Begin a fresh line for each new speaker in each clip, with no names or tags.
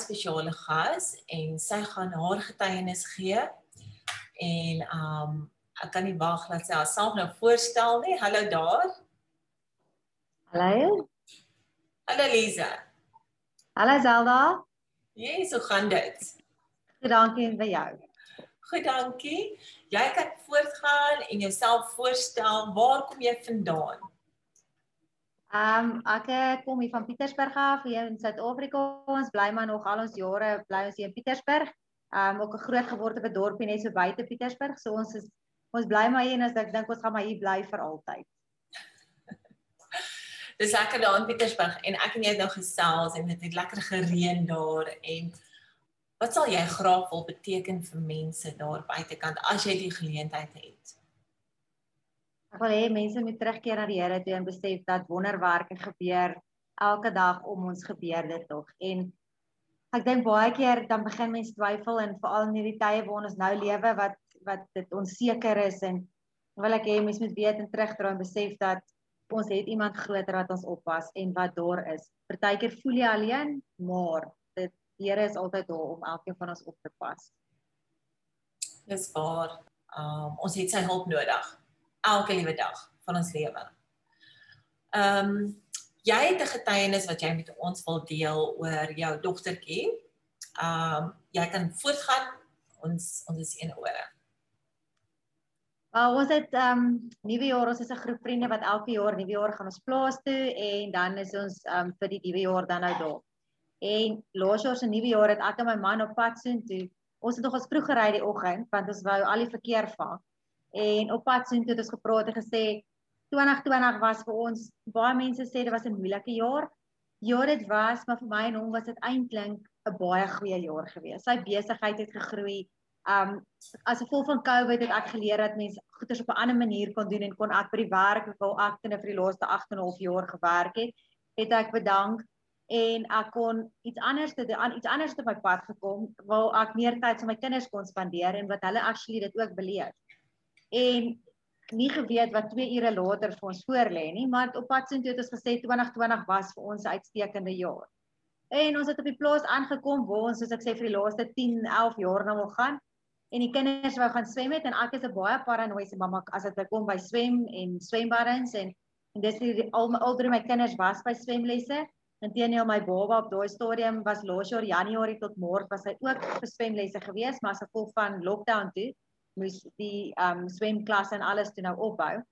spesiale gas en sy gaan haar getuienis gee. En um ek kan nie wag dat sy haarself nou voorstel nie. Hallo daar.
Hallo.
Hallo Lisa.
Hallo Zelda.
Yes, hoe gaan dit?
Goed, dankie en by jou.
Goed, dankie. Jy kan voortgaan en jouself voorstel. Waar kom jy vandaan?
Ehm um, ek kom hier van Pietersburg af, hier in Suid-Afrika. Ons bly maar nog al ons jare bly ons hier in Pietersburg. Ehm um, ook 'n groot geboorte op 'n dorpie net so buite Pietersburg. So ons is ons bly maar hier en as ek dink ons gaan maar hier bly vir altyd.
Dis lekker daar in Pietersburg en ek en jy het nou gesels en dit het lekker gereën daar en wat sal jy graag wil beteken vir mense daar buitekant as jy die geleentheid het?
Ek wil hê mense moet terugkeer na die Here toe en besef dat wonderwerke gebeur elke dag om ons gebeur dit tog en ek dink baie keer dan begin mense twyfel en veral in hierdie tye waar ons nou lewe wat wat dit onseker is en wil ek hê mense moet weet en terugdraai en besef dat ons het iemand groter wat ons oppas en wat daar is. Partykeer voel jy alleen, maar dit die Here is altyd daar om elkeen van ons op te pas.
Dis waar. Um ons het sy hulp nodig elke liewe dag van ons lewe. Um jy het 'n getuienis wat jy met ons wil deel oor jou dogtertjie. Um jy kan voortgaan. Ons ons is in ore.
Uh, ons het ehm um, nuwe jaar ons is 'n groep vriende wat elke jaar nuwe jaar gaan ons plaas toe en dan is ons ehm um, vir die nuwe jaar dan nou daar. En laas jaar se nuwe jaar het ek en my man op pad soontoe. Ons het nog ons vroeg gery die oggend want ons wou al die verkeer vang. En op pad soontoe het ons gepraat en gesê 2020 was vir ons baie mense sê dit was 'n moeilike jaar. Ja, dit was, maar vir my en hom was dit eintlik 'n baie goeie jaar gewees. Sy besigheid het gegroei. Um as gevolg van COVID het ek geleer dat mense goeders op 'n ander manier kon doen en kon ek by die werk waar ek ten vir die laaste 8 en 'n half jaar gewerk het, het ek bedank en ek kon iets anders te aan iets anders op my pad gekom waar ek meer tyd met my kinders kon spandeer en wat hulle actually dit ook beleef. En nie geweet wat 2 ure later vir ons voorlê nie, maar op pad sien toe het ons gesê 2020 was vir ons 'n uitstekende jaar. En ons het op die plaas aangekom waar ons soos ek sê vir die laaste 10, 11 jaar nou al gaan en die kinders wou gaan swem het en ek is 'n baie paranoïese mamma as dit kom by swem en swembaddens en en dis die al al drie my kinders was by swemlesse. Inteendeel my baba op daai stadium was laas jaar Januarie tot Maart was hy ook vir swemlesse gewees, maar as gevolg van lockdown toe moes die um swemklas en alles toe nou opbou.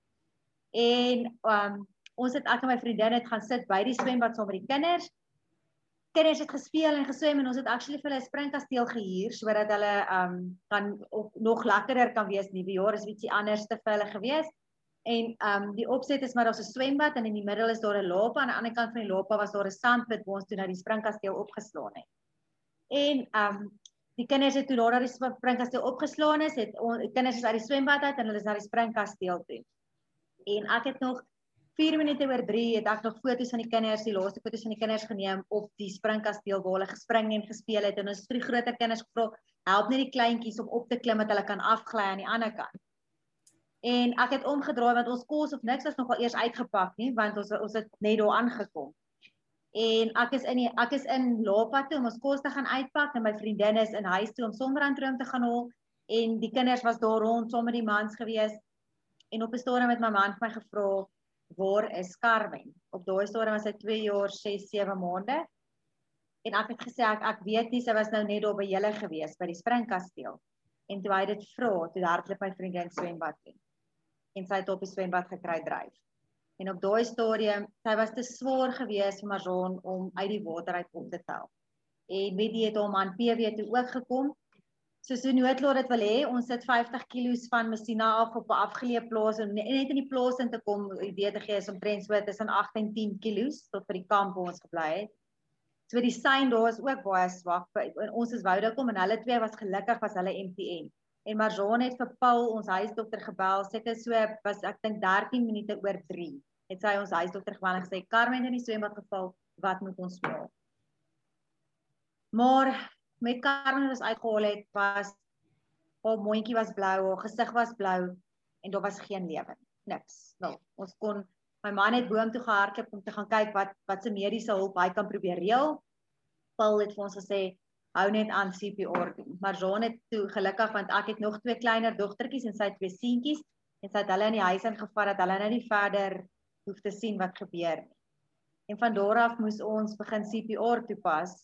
En um ons het ek en my vriendin het gaan sit by die swembad saam met die kinders kinders het gespeel en geswem en ons het actually vir hulle 'n springkasteel gehuur sodat hulle um kan nog lekkerder kan wees nuwe jaar is ietsie anders te vir hulle gewees. En um die opset is maar daar's 'n swembad en in die middel is daar 'n lapa aan die ander kant van die lapa was daar 'n sandpit waar ons toe na die springkasteel opgeslaan het. En um die kinders het toe daar na die springkasteel opgeslaan is, het die kinders is uit die swembad uit en hulle is na die springkasteel toe. En ek het nog 4 minute oor 3 het ek nog foto's van die kinders, die laaste foto's van die kinders geneem op die springkasteel waar hulle gespring en gespeel het en ons vir die groter kinders gevra, help net die kleintjies om op te klim dat hulle kan afgly aan die ander kant. En ek het omgedraai want ons kos of niks was nogal eers uitgepak nie want ons ons het net daar aangekom. En ek is in die, ek is in Lapa toe om ons kos te gaan uitpak en my vriendin is in huis toe om sonbrandroom te gaan haal en die kinders was daar rond saam met die mans gewees. En op 'n stadium het my man vir my gevra waar is Carmen? Op daai stadium was sy 2 jaar 6 7 maande. En ek het gesê ek ek weet nie sy was nou net daar by julle gewees by die springkasteel. En toe hy dit vra, toe hardloop my vriendin swembad toe. En sy het op die swembad gekry dryf. En op daai stadium, sy was te swaar geweest vir Marzon om uit die water uit op te tel. En Betty het hom aan PW toe ook gekom soos die noodlot dit wil hê, ons sit 50 kg van Messina af op 'n afgeleë plaas en net in die plaas in te kom, idee te gee is omtrent so tussen 8 en 10 kg tot vir die kamp waar ons gebly het. So die sein daar is ook baie swak. Ons is wou daar kom en hulle twee was gelukkig was hulle MTN. En Marjane het vir Paul ons huisdokter gebel, seker so was ek dink 13 minute oor 3. Het sy ons huisdokter gebel en gesê Carmen in die swembad geval, wat moet ons maak? Maar met Carmen was uitgehaal het was haar mondjie was blou, haar gesig was blou en daar was geen lewe. Niks. Nou, ons kon my man het boom toe gehardloop om te gaan kyk wat wat se mediese hulp hy kan probeer reël. Paul het vir ons gesê hou net aan CPR doen. Maar Jean het toe gelukkig want ek het nog twee kleiner dogtertjies en sy twee seentjies en sy het hulle in die huis ingevat dat hulle nou nie verder hoef te sien wat gebeur nie. En van daar af moes ons begin CPR toepas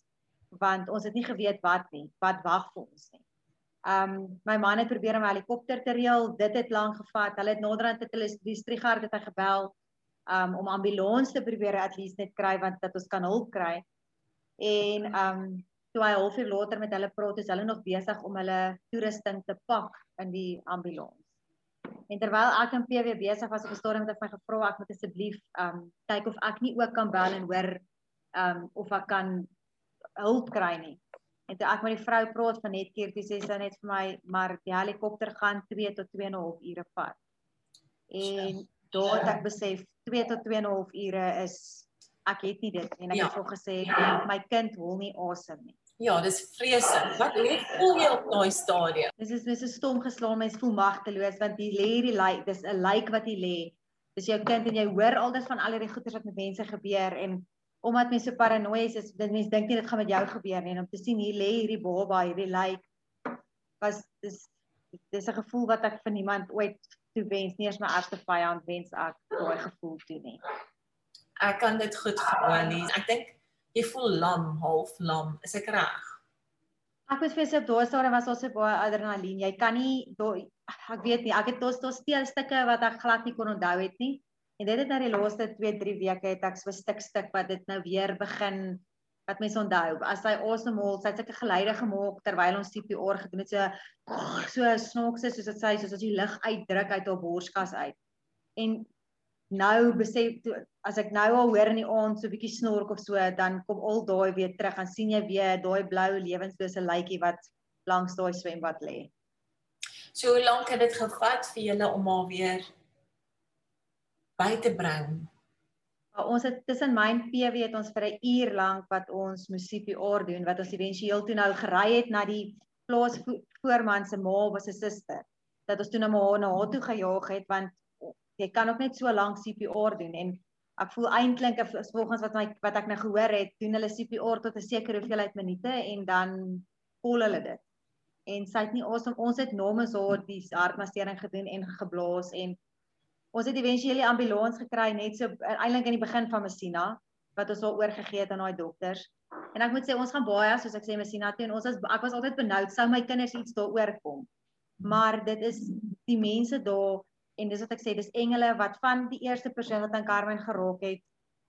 want ons het nie geweet wat nie, wat wag vir ons nie. Um my man het probeer om 'n helikopter te reël, dit het lank gevat. Hulle het naderhand het hulle die Strigard het hy gebel um om ambulans te probeer at least net kry want dat ons kan hulp kry. En um toe hy halfuur later met hulle praat, is hulle nog besig om hulle toerusting te pak in die ambulans. En terwyl ek in PW besig was op 'n stadium het ek my gevra ek moet asseblief um kyk of ek nie ook kan bel en hoor um of ek kan hulp kry nie. En toe ek met die vrou praat van net keer, dis sê sy net vir my, maar die helikopter gaan 2 tot 2 en 'n half ure vat. En daar het ek besef 2 tot 2 en 'n half ure is ek het nie dit en ek ja. het vir gesê my kind wil nie asem nie.
Ja, dis vreeslik. Wat hoe voel jy op daai stadium?
Dis is dis 'n stom geslaan, mens voel magteloos want jy lê hierdie lijk, dis 'n lijk wat jy lê. Dis jou kind en jy hoor altyd van al die goeters wat met mense gebeur en omdat mense so paranoïes is, dit mense dink nie dit gaan met jou gebeur nie en om te sien hier lê hierdie baba, hierdie lijk was dis dis 'n gevoel wat ek vir niemand ooit toe wens nie, eers my ergste vyand wens ek daai gevoel toe nie.
Ek kan dit goed voel, Lies. Ek dink jy voel lam, half lam, is ek reg?
Ek moet vir jouself daai stadium was also baie adrenalien. Jy kan nie daai ek weet nie, ek het tot tot steel stukke wat ek glad nie kon onthou het nie. En dit het nou die laaste 2-3 weke het ek so stuk stuk wat dit nou weer begin wat mense onthou. As hy asemhaal, sy het sulke geluide gemaak terwyl ons CPR gedoen het so so snaakse soos dit sê soos as jy lug uitdruk uit haar borskas uit. En nou besef toe as ek nou al hoor in die aand so 'n bietjie snork of so dan kom al daai weer terug en sien jy weer daai blou lewenslose lykie wat langs daai swembad lê.
So hoe lank het dit gevat vir julle om maar weer by te bring?
Maar ons het tussen my en PW het ons vir 'n uur lank wat ons CPR doen wat ons éventueel toe nou gery het na die plaas voorman se ma was 'n suster dat ons toe nou maar na haar toe gejaag het want jy kan ook net so lank CPR doen en ek voel eintlik volgens wat my wat ek nou gehoor het, doen hulle CPR tot 'n sekere hoeveelheid minute en dan vol hulle dit. En sy het nie awesome, ons het namens haar die hartmassering gedoen en geblaas en ons het eventueel die ambulans gekry net so eintlik in die begin van Messina wat ons al oorgegee het aan daai dokters. En ek moet sê ons gaan baie soos ek sê Messina toe en ons was ek was altyd benoud sou my kinders iets daaroor kom. Maar dit is die mense daar en dis wat ek sê dis engele wat van die eerste persoon wat aan Carmen geraak het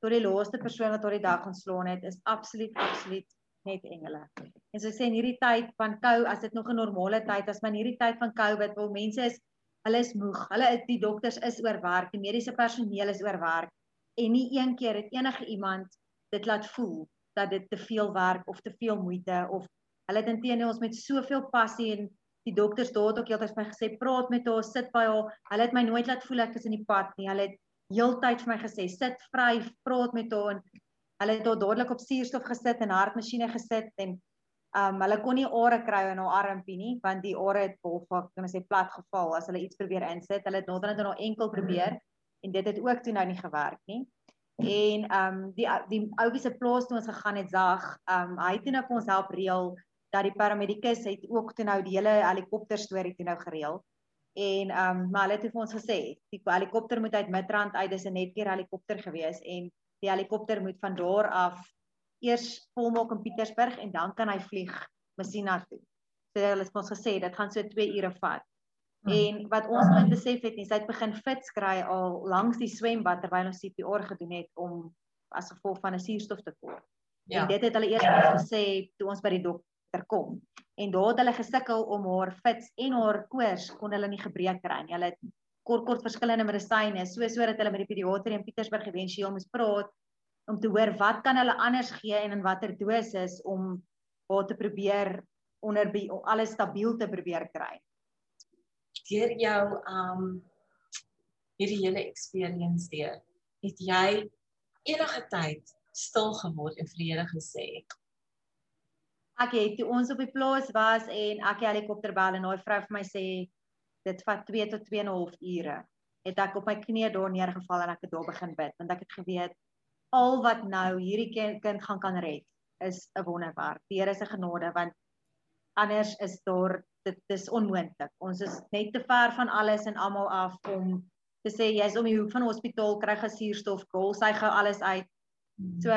tot die laaste persoon wat haar die dag ontslaan het is absoluut absoluut net engele. En so sê in hierdie tyd van kou as dit nog 'n normale tyd as maar in hierdie tyd van COVID waar mense is hulle is moeg. Hulle die dokters is oorwerk, die mediese personeel is oorwerk en nie een keer het enige iemand dit laat voel dat dit te veel werk of te veel moeite of hulle het intendeel ons met soveel passie en die dokters daar het ook heeltyd vir my gesê praat met haar, sit by haar. Hulle het my nooit laat voel ek is in die pad nie. Hulle het heeltyd vir my gesê sit vry, praat met haar en hulle het haar dadelik op suurstof gesit en hartmasjiene gesit en um hulle kon nie are kry in haar armpie nie want die are het half kan ons sê plat geval as hulle iets probeer insit. Hulle het naderhand in haar enkel probeer en dit het ook toe nou nie gewerk nie. En um die die ouetjie se plaas toe ons gegaan het Zag, um hy het nou vir ons help reël dat die paramedikus het ook toe nou die hele helikopter storie toe nou gereël. En ehm um, maar hulle het vir ons gesê, die helikopter moet uit Midrand uit, dis 'n netkeer helikopter gewees en die helikopter moet van daar af eers volmaak in Pietersburg en dan kan hy vlieg Messina toe. So hulle het ons gesê dit gaan so 2 ure vat. Hmm. En wat ons moet besef het, is hy het begin fits kry al langs die swembad terwyl ons CPR gedoen het om as gevolg van 'n suurstoftekort. Ja. En dit het hulle eers gesê toe ons by die dokter dokter kom. En daar het hulle gesukkel om haar fits en haar koors kon hulle nie gebreek kry nie. Hulle het kort kort verskillende medisyne so sodat hulle met die pediater in Pietersburg eventueel moes praat om te hoor wat kan hulle anders gee en in watter dosis om haar te probeer onder alles stabiel te probeer kry.
Deur jou um hierdie hele experience deur, het jy enige tyd stil geword en vir die Here gesê
ek het toe ons op die plaas was en ek die helikopter bel en daai vrou vir my sê dit vat 2 tot 2 en 'n half ure het ek op my knieë daar neergeval en ek het daar begin bid want ek het geweet al wat nou hierdie kind, kind gaan kan red is 'n wonderwerk. Die Here se genade want anders is daar dit is onmoontlik. Ons is net te ver van alles en almal af om te sê jy's om die hoek van die hospitaal kry gesuurstof, kol, sy gou alles uit. So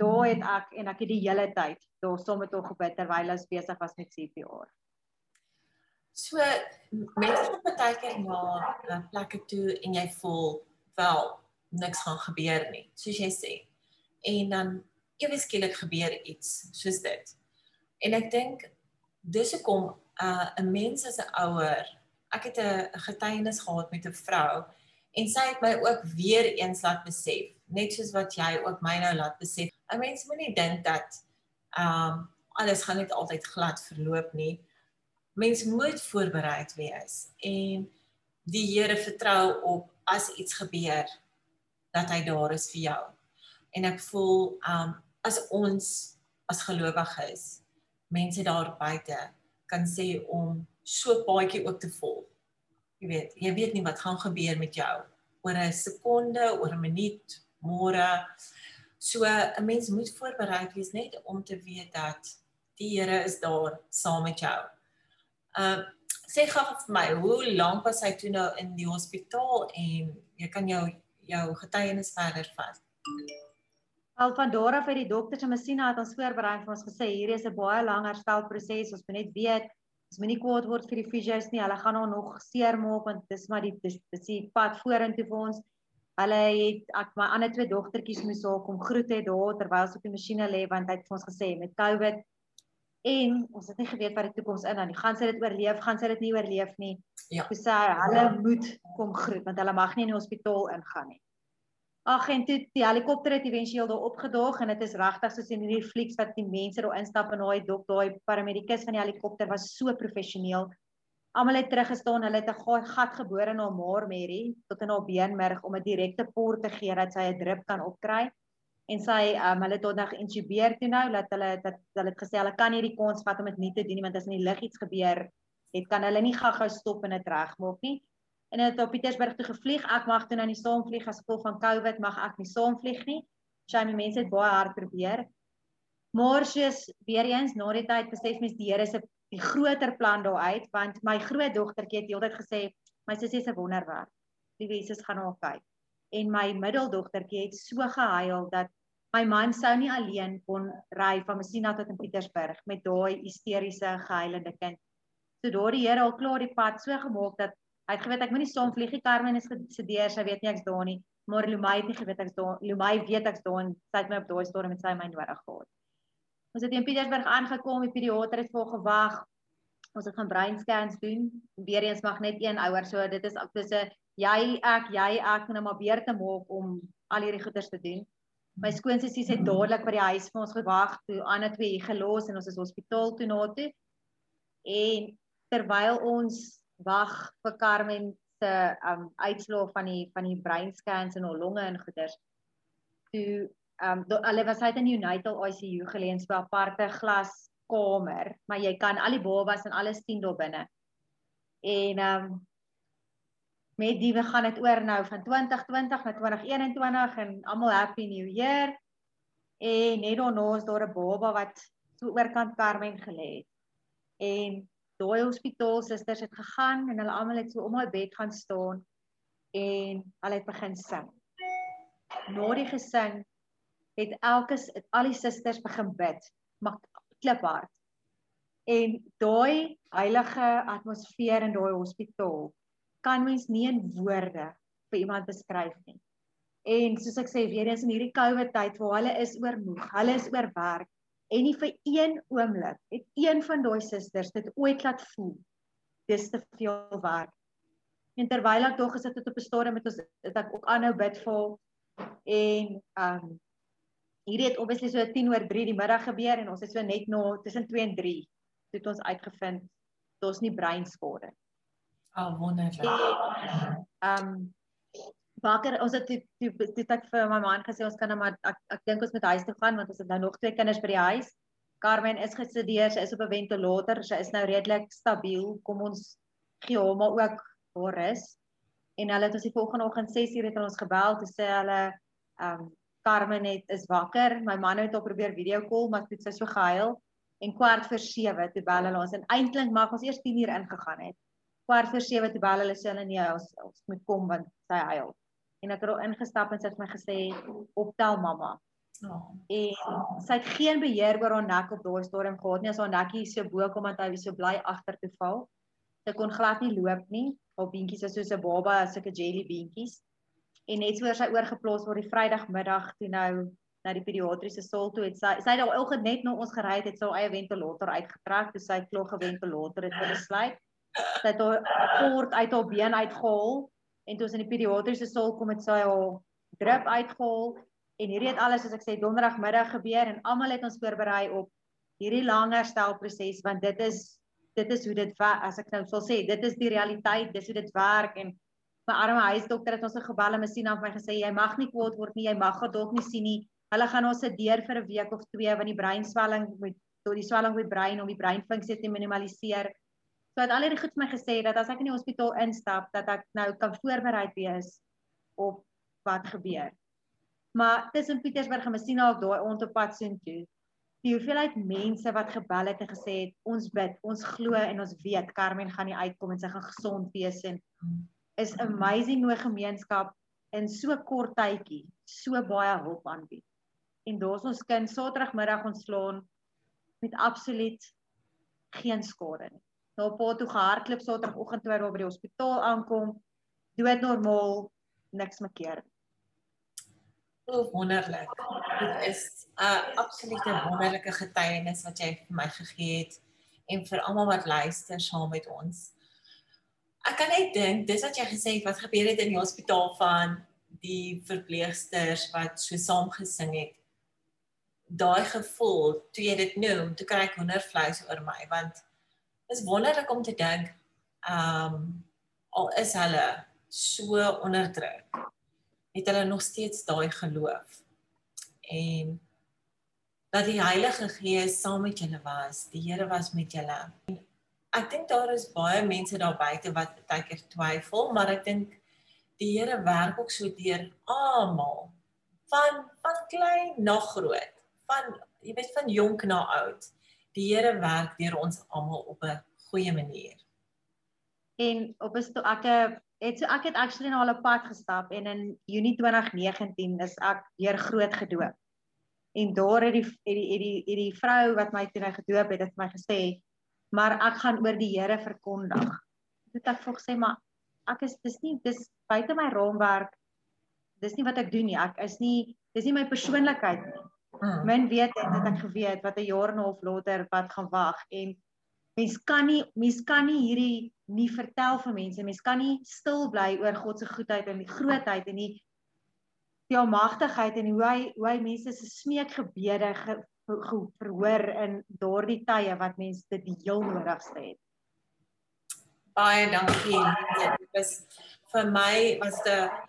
daar het ek en ek het die hele tyd daar saam met hom gebid terwyl hy besig was met CPR.
So mense kom baie keer na 'n plekke toe en jy voel wel niks gaan gebeur nie, soos jy sê. En dan ewe skielik gebeur iets soos dit. En ek dink dis hoekom uh, 'n mens as 'n ouer, ek het 'n getuienis gehad met 'n vrou en sy het my ook weer eens laat besef, net soos wat jy ook my nou laat besef. 'n Mens moenie dink dat ehm um, alles gaan net altyd glad verloop nie. Mens moet voorbereid wees en die Here vertrou op as iets gebeur dat hy daar is vir jou. En ek voel ehm um, as ons as gelowiges mense daar buite kan sê om so paadjie ook te volg. Jy weet, jy weet nie wat gaan gebeur met jou oor 'n sekonde, oor 'n minuut, môre. So 'n mens moet voorberei wees net om te weet dat die Here is daar saam met jou. Uh sê gou vir my, hoe lank was hy toe nou in die hospitaal en jy kan jou jou getuienis verder vat?
Al van daar af het die dokters en Messina het ons voorberei vir ons gesê hier is 'n baie lang herstelproses. Ons moet net weet ons moenie kwaad word vir die fisios nie. Hulle gaan nog seer maak want dis maar die dis, dis die pad vorentoe vir ons. Hulle het ek my ander twee dogtertjies moes haar kom groet het daar terwyl sy op die masjiene lê want hy het vir ons gesê met COVID en ons het nie geweet wat die toekoms in dan nie. Gaan sy dit oorleef? Gaan sy dit nie oorleef nie?
Ja.
Sê hulle moet kom groet want hulle mag nie in die hospitaal ingaan nie. Ag en toe die helikopter het éventueel daar opgedaag en dit is regtig soos in hierdie flieks wat die mense daar instap en daai dok daai paramedikus van die helikopter was so professioneel. Almal het teruggestaan, hulle het 'n gat geboor in haar maar Mary tot in haar beenmerg om 'n direkte poort te gee dat sy 'n drip kan opkry. En sy um, hulle het nog intubeer toe nou dat hulle dat hulle het gesê hulle kan nie die kans vat om dit nie te doen nie want as in die lug iets gebeur, het kan hulle nie gou-gou stop en dit regmaak nie en het op Pietersburg toe gevlieg. Ek mag toe nou nie saam vlieg as gevolg van COVID, mag ek nie saam vlieg nie. Shame mense het baie hard probeer. Maar soos weer eens na die tyd besef mens die Here se die groter plan daar uit want my groot dogtertjie het heeltyd gesê my sussie 'n wonderwerk. Die Jesus gaan haar kyk. En my middeldogtertjie het so gehuil dat my man sou nie alleen kon ry van Messina tot in Pietersburg met daai hysteriese gehuilende kind. So daardie Here al klaar die pad so gemaak dat Hy het geweet ek moenie saam vlieg nie. Carmen is gesedeer, sy weet nie ek's daar nie. Maar Lumay het nie geweet ek's daar. Lumay weet ek's daar en sy het my op daai storm met sy my nodig gehad. Ons het in Pietersburg aangekom, die pediater het voor gewag. Ons het gaan brain scans doen. Weereens mag net een ouer, so dit is dis 'n jy ek jy ek nou maar beer te maak om al hierdie goeders te doen. My skoonsissies het dadelik by die huis vir ons gewag, toe ander twee hier gelos en ons is hospitaal toe na toe. En terwyl ons wag vir Carmen se um uitslae van die van die brain scans en haar longe en goeders. Toe um hulle was uit in United ICU gelê in 'n aparte glaskamer, maar jy kan al die babas en alles sien daar binne. En um met die we gaan dit oor nou van 2020 na 2021 en almal happy new year. En net daarna is daar 'n baba wat so oorkant Carmen gelê het. En daai hospitaal susters het gegaan en hulle almal het so om my bed gaan staan en hulle het begin sing. Na die gesing het elke al die susters begin bid, maar kliphard. En daai heilige atmosfeer in daai hospitaal kan mens nie in woorde vir iemand beskryf nie. En soos ek sê weer eens in hierdie COVID tyd waar hulle is oormoeg, hulle is oorwerk, en nie vir een oomblik het een van daai susters dit ooit laat voel dis te veel werk en terwyl ek tog gesit het op 'n stadium met ons het ek ook aanhou bid vir en um hierdie het obviously so 10 oor 3 die middag gebeur en ons het so net na tussen 2 en 3 het ons uitgevind daar's nie breinskade.
Ah oh, wonderlik.
Um wakker ons het dit ek vir my man gesê ons kan nou maar ek ek dink ons moet huis toe gaan want ons het nou nog twee kinders by die huis. Carmen is gestudeer, sy is op 'n ventilator, sy is nou redelik stabiel. Kom ons gee hom maar ook haar rus. En hulle het ons die volgende oggend 6:00 het ons gebel te sê hulle ehm um, Carmen het is wakker. My man het op probeer video call, maar dit is so gehuil en kwart voor 7 toe bel hulle ons en eintlik mag ons eers 10 uur ingegaan het. Kwart voor 7 toe bel hulle sê hulle nee, ons, ons moet kom want sy huil. En ek het al ingestap en sy het my gesê optel mamma. Oh. En sy het geen beheer oor haar nek op daai stadium gehad nie. As haar nekkie so bo kom en hy so bly agter te val. Sy kon glad nie loop nie. Haar beentjies was soos 'n baba, sulke jelly beentjies. En net soos sy oorgeplaas word die Vrydagmiddag toe nou na die pediatriese saal toe het sy sy al oggend net na ons gery het, het sy eie ventilator uitgetrek, toe sy klog 'n ventilator het besluit. Sy het haar kort uit haar been uitgehaal en toe ons in die pediatriese saal kom het sy haar drip uitgehaal en hierdie het alles soos ek sê donderdagmiddag gebeur en almal het ons voorberei op hierdie lang herstelproses want dit is dit is hoe dit as ek nou sal sê dit is die realiteit dis hoe dit werk en my arme huisdokter het ons gebel en masien aan my gesê jy mag nie kwaad word nie jy mag dalk nie sien nie hulle gaan ons sedeer vir 'n week of twee want die breinswelling moet tot die swelling by brein om die breinfunksie te minimaliseer so het al hierdie goed vir my gesê dat as ek in die hospitaal instap dat ek nou kan voorberei wees op wat gebeur Maar tussen Pietersburg en Messina op daai ontpad sien toe. Die hoeveelheid mense wat gebel het en gesê het ons bid, ons glo en ons weet Carmen gaan nie uitkom en sy gaan gesond wees en is amazing hoe gemeenskap in so kort tydjie so baie hulp aanbied. En daar's ons kind Saterdagmiddag ontslaan met absoluut geen skade nie. Op pad toe gehardloop Saterdagoggend toe by die hospitaal aankom, dood normaal, niks mekeer.
So wonderlik. Dit is 'n absolute wonderlike getuienis wat jy vir my gegee het en vir almal wat luister saam met ons. Ek kan net dink dis wat jy gesê het wat gebeur het in die hospitaal van die verpleegsters wat so saam gesing het. Daai gevoel toe jy dit noem, toe kry ek hoendervleis oor my want is wonderlik om te dink ehm um, al is hulle so onderdruk het hulle nog steeds daai geloof. En dat die Heilige Gees saam met julle was, die Here was met julle. Ek dink daar is baie mense daar buite wat baie keer twyfel, maar ek dink die Here werk ook so deur almal van van klein na groot, van jy weet van jonk na oud. Die Here werk deur ons almal op 'n goeie manier.
En op 'n ek het so ek het actually na hulle pad gestap en in Junie 2019 is ek weer groot gedoop. En daar het die het die het die, het die vrou wat my toe nou gedoop het, het my gesê, "Maar ek gaan oor die Here verkondig." Het ek vir gesê, "Maar ek is dis nie dis buite my raamwerk. Dis nie wat ek doen nie. Ek is nie dis nie my persoonlikheid nie." Hmm. Men weet dit het ek geweet wat 'n jaar en 'n half later wat gaan wag en mens kan nie mens kan nie hierdie nie vertel vir mense. Mens kan nie stil bly oor God se goedheid en die grootheid en die die almagtigheid en hoe hy hoe hy mense se smeekgebede ge, ge, verhoor in daardie tye wat mense dit die heel nodigste het.
Baie dankie. Dit was vir my was dit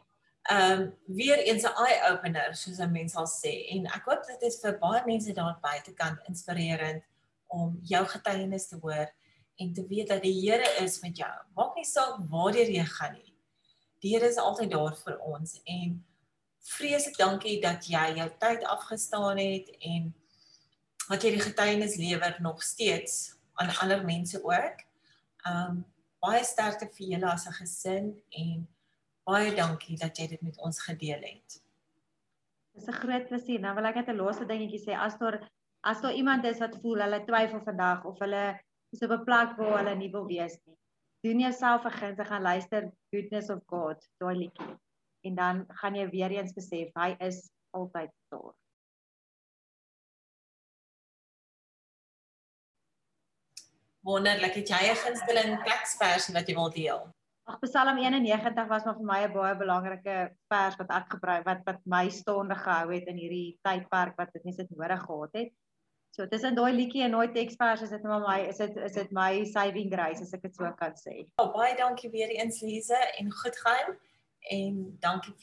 ehm um, weer eens 'n eye opener soos 'n mens sal sê en ek hoop dit is vir baie mense daar buitekant inspirerend om jou getuienis te hoor en te weet dat die Here is met jou. Maak nie saak waar jy gaan nie. Die Here is altyd daar vir ons en vreeslik dankie dat jy jou tyd afgestaan het en wat jy die getuienis lewer nog steeds aan ander mense ook. Um baie sterkte vir julle as 'n gesin en baie dankie dat jy dit met ons gedeel het.
Dis 'n groot plesier. Nou wil ek net 'n laaste dingetjie sê as daar as daar iemand is wat voel hulle twyfel vandag of hulle is op 'n plek waar hulle nie wil wees nie. Doen jouself 'n guns en gaan luister Goodness of God, daai liedjie. En dan gaan jy weer eens besef hy is altyd daar.
Wonderlik, het jy 'n gunsteling teksversie wat jy wil deel?
Ag Psalm 91 was maar vir my 'n baie belangrike vers wat ek gebruik wat wat my staande gehou het in hierdie tydperk wat dit nie sit nodig gehad het. So tussen daai liedjie en daai teksvers is dit nou my is dit is dit my saving grace as ek dit so kan sê.
Oh, baie dankie weer eens Lise en goed gaan en dankie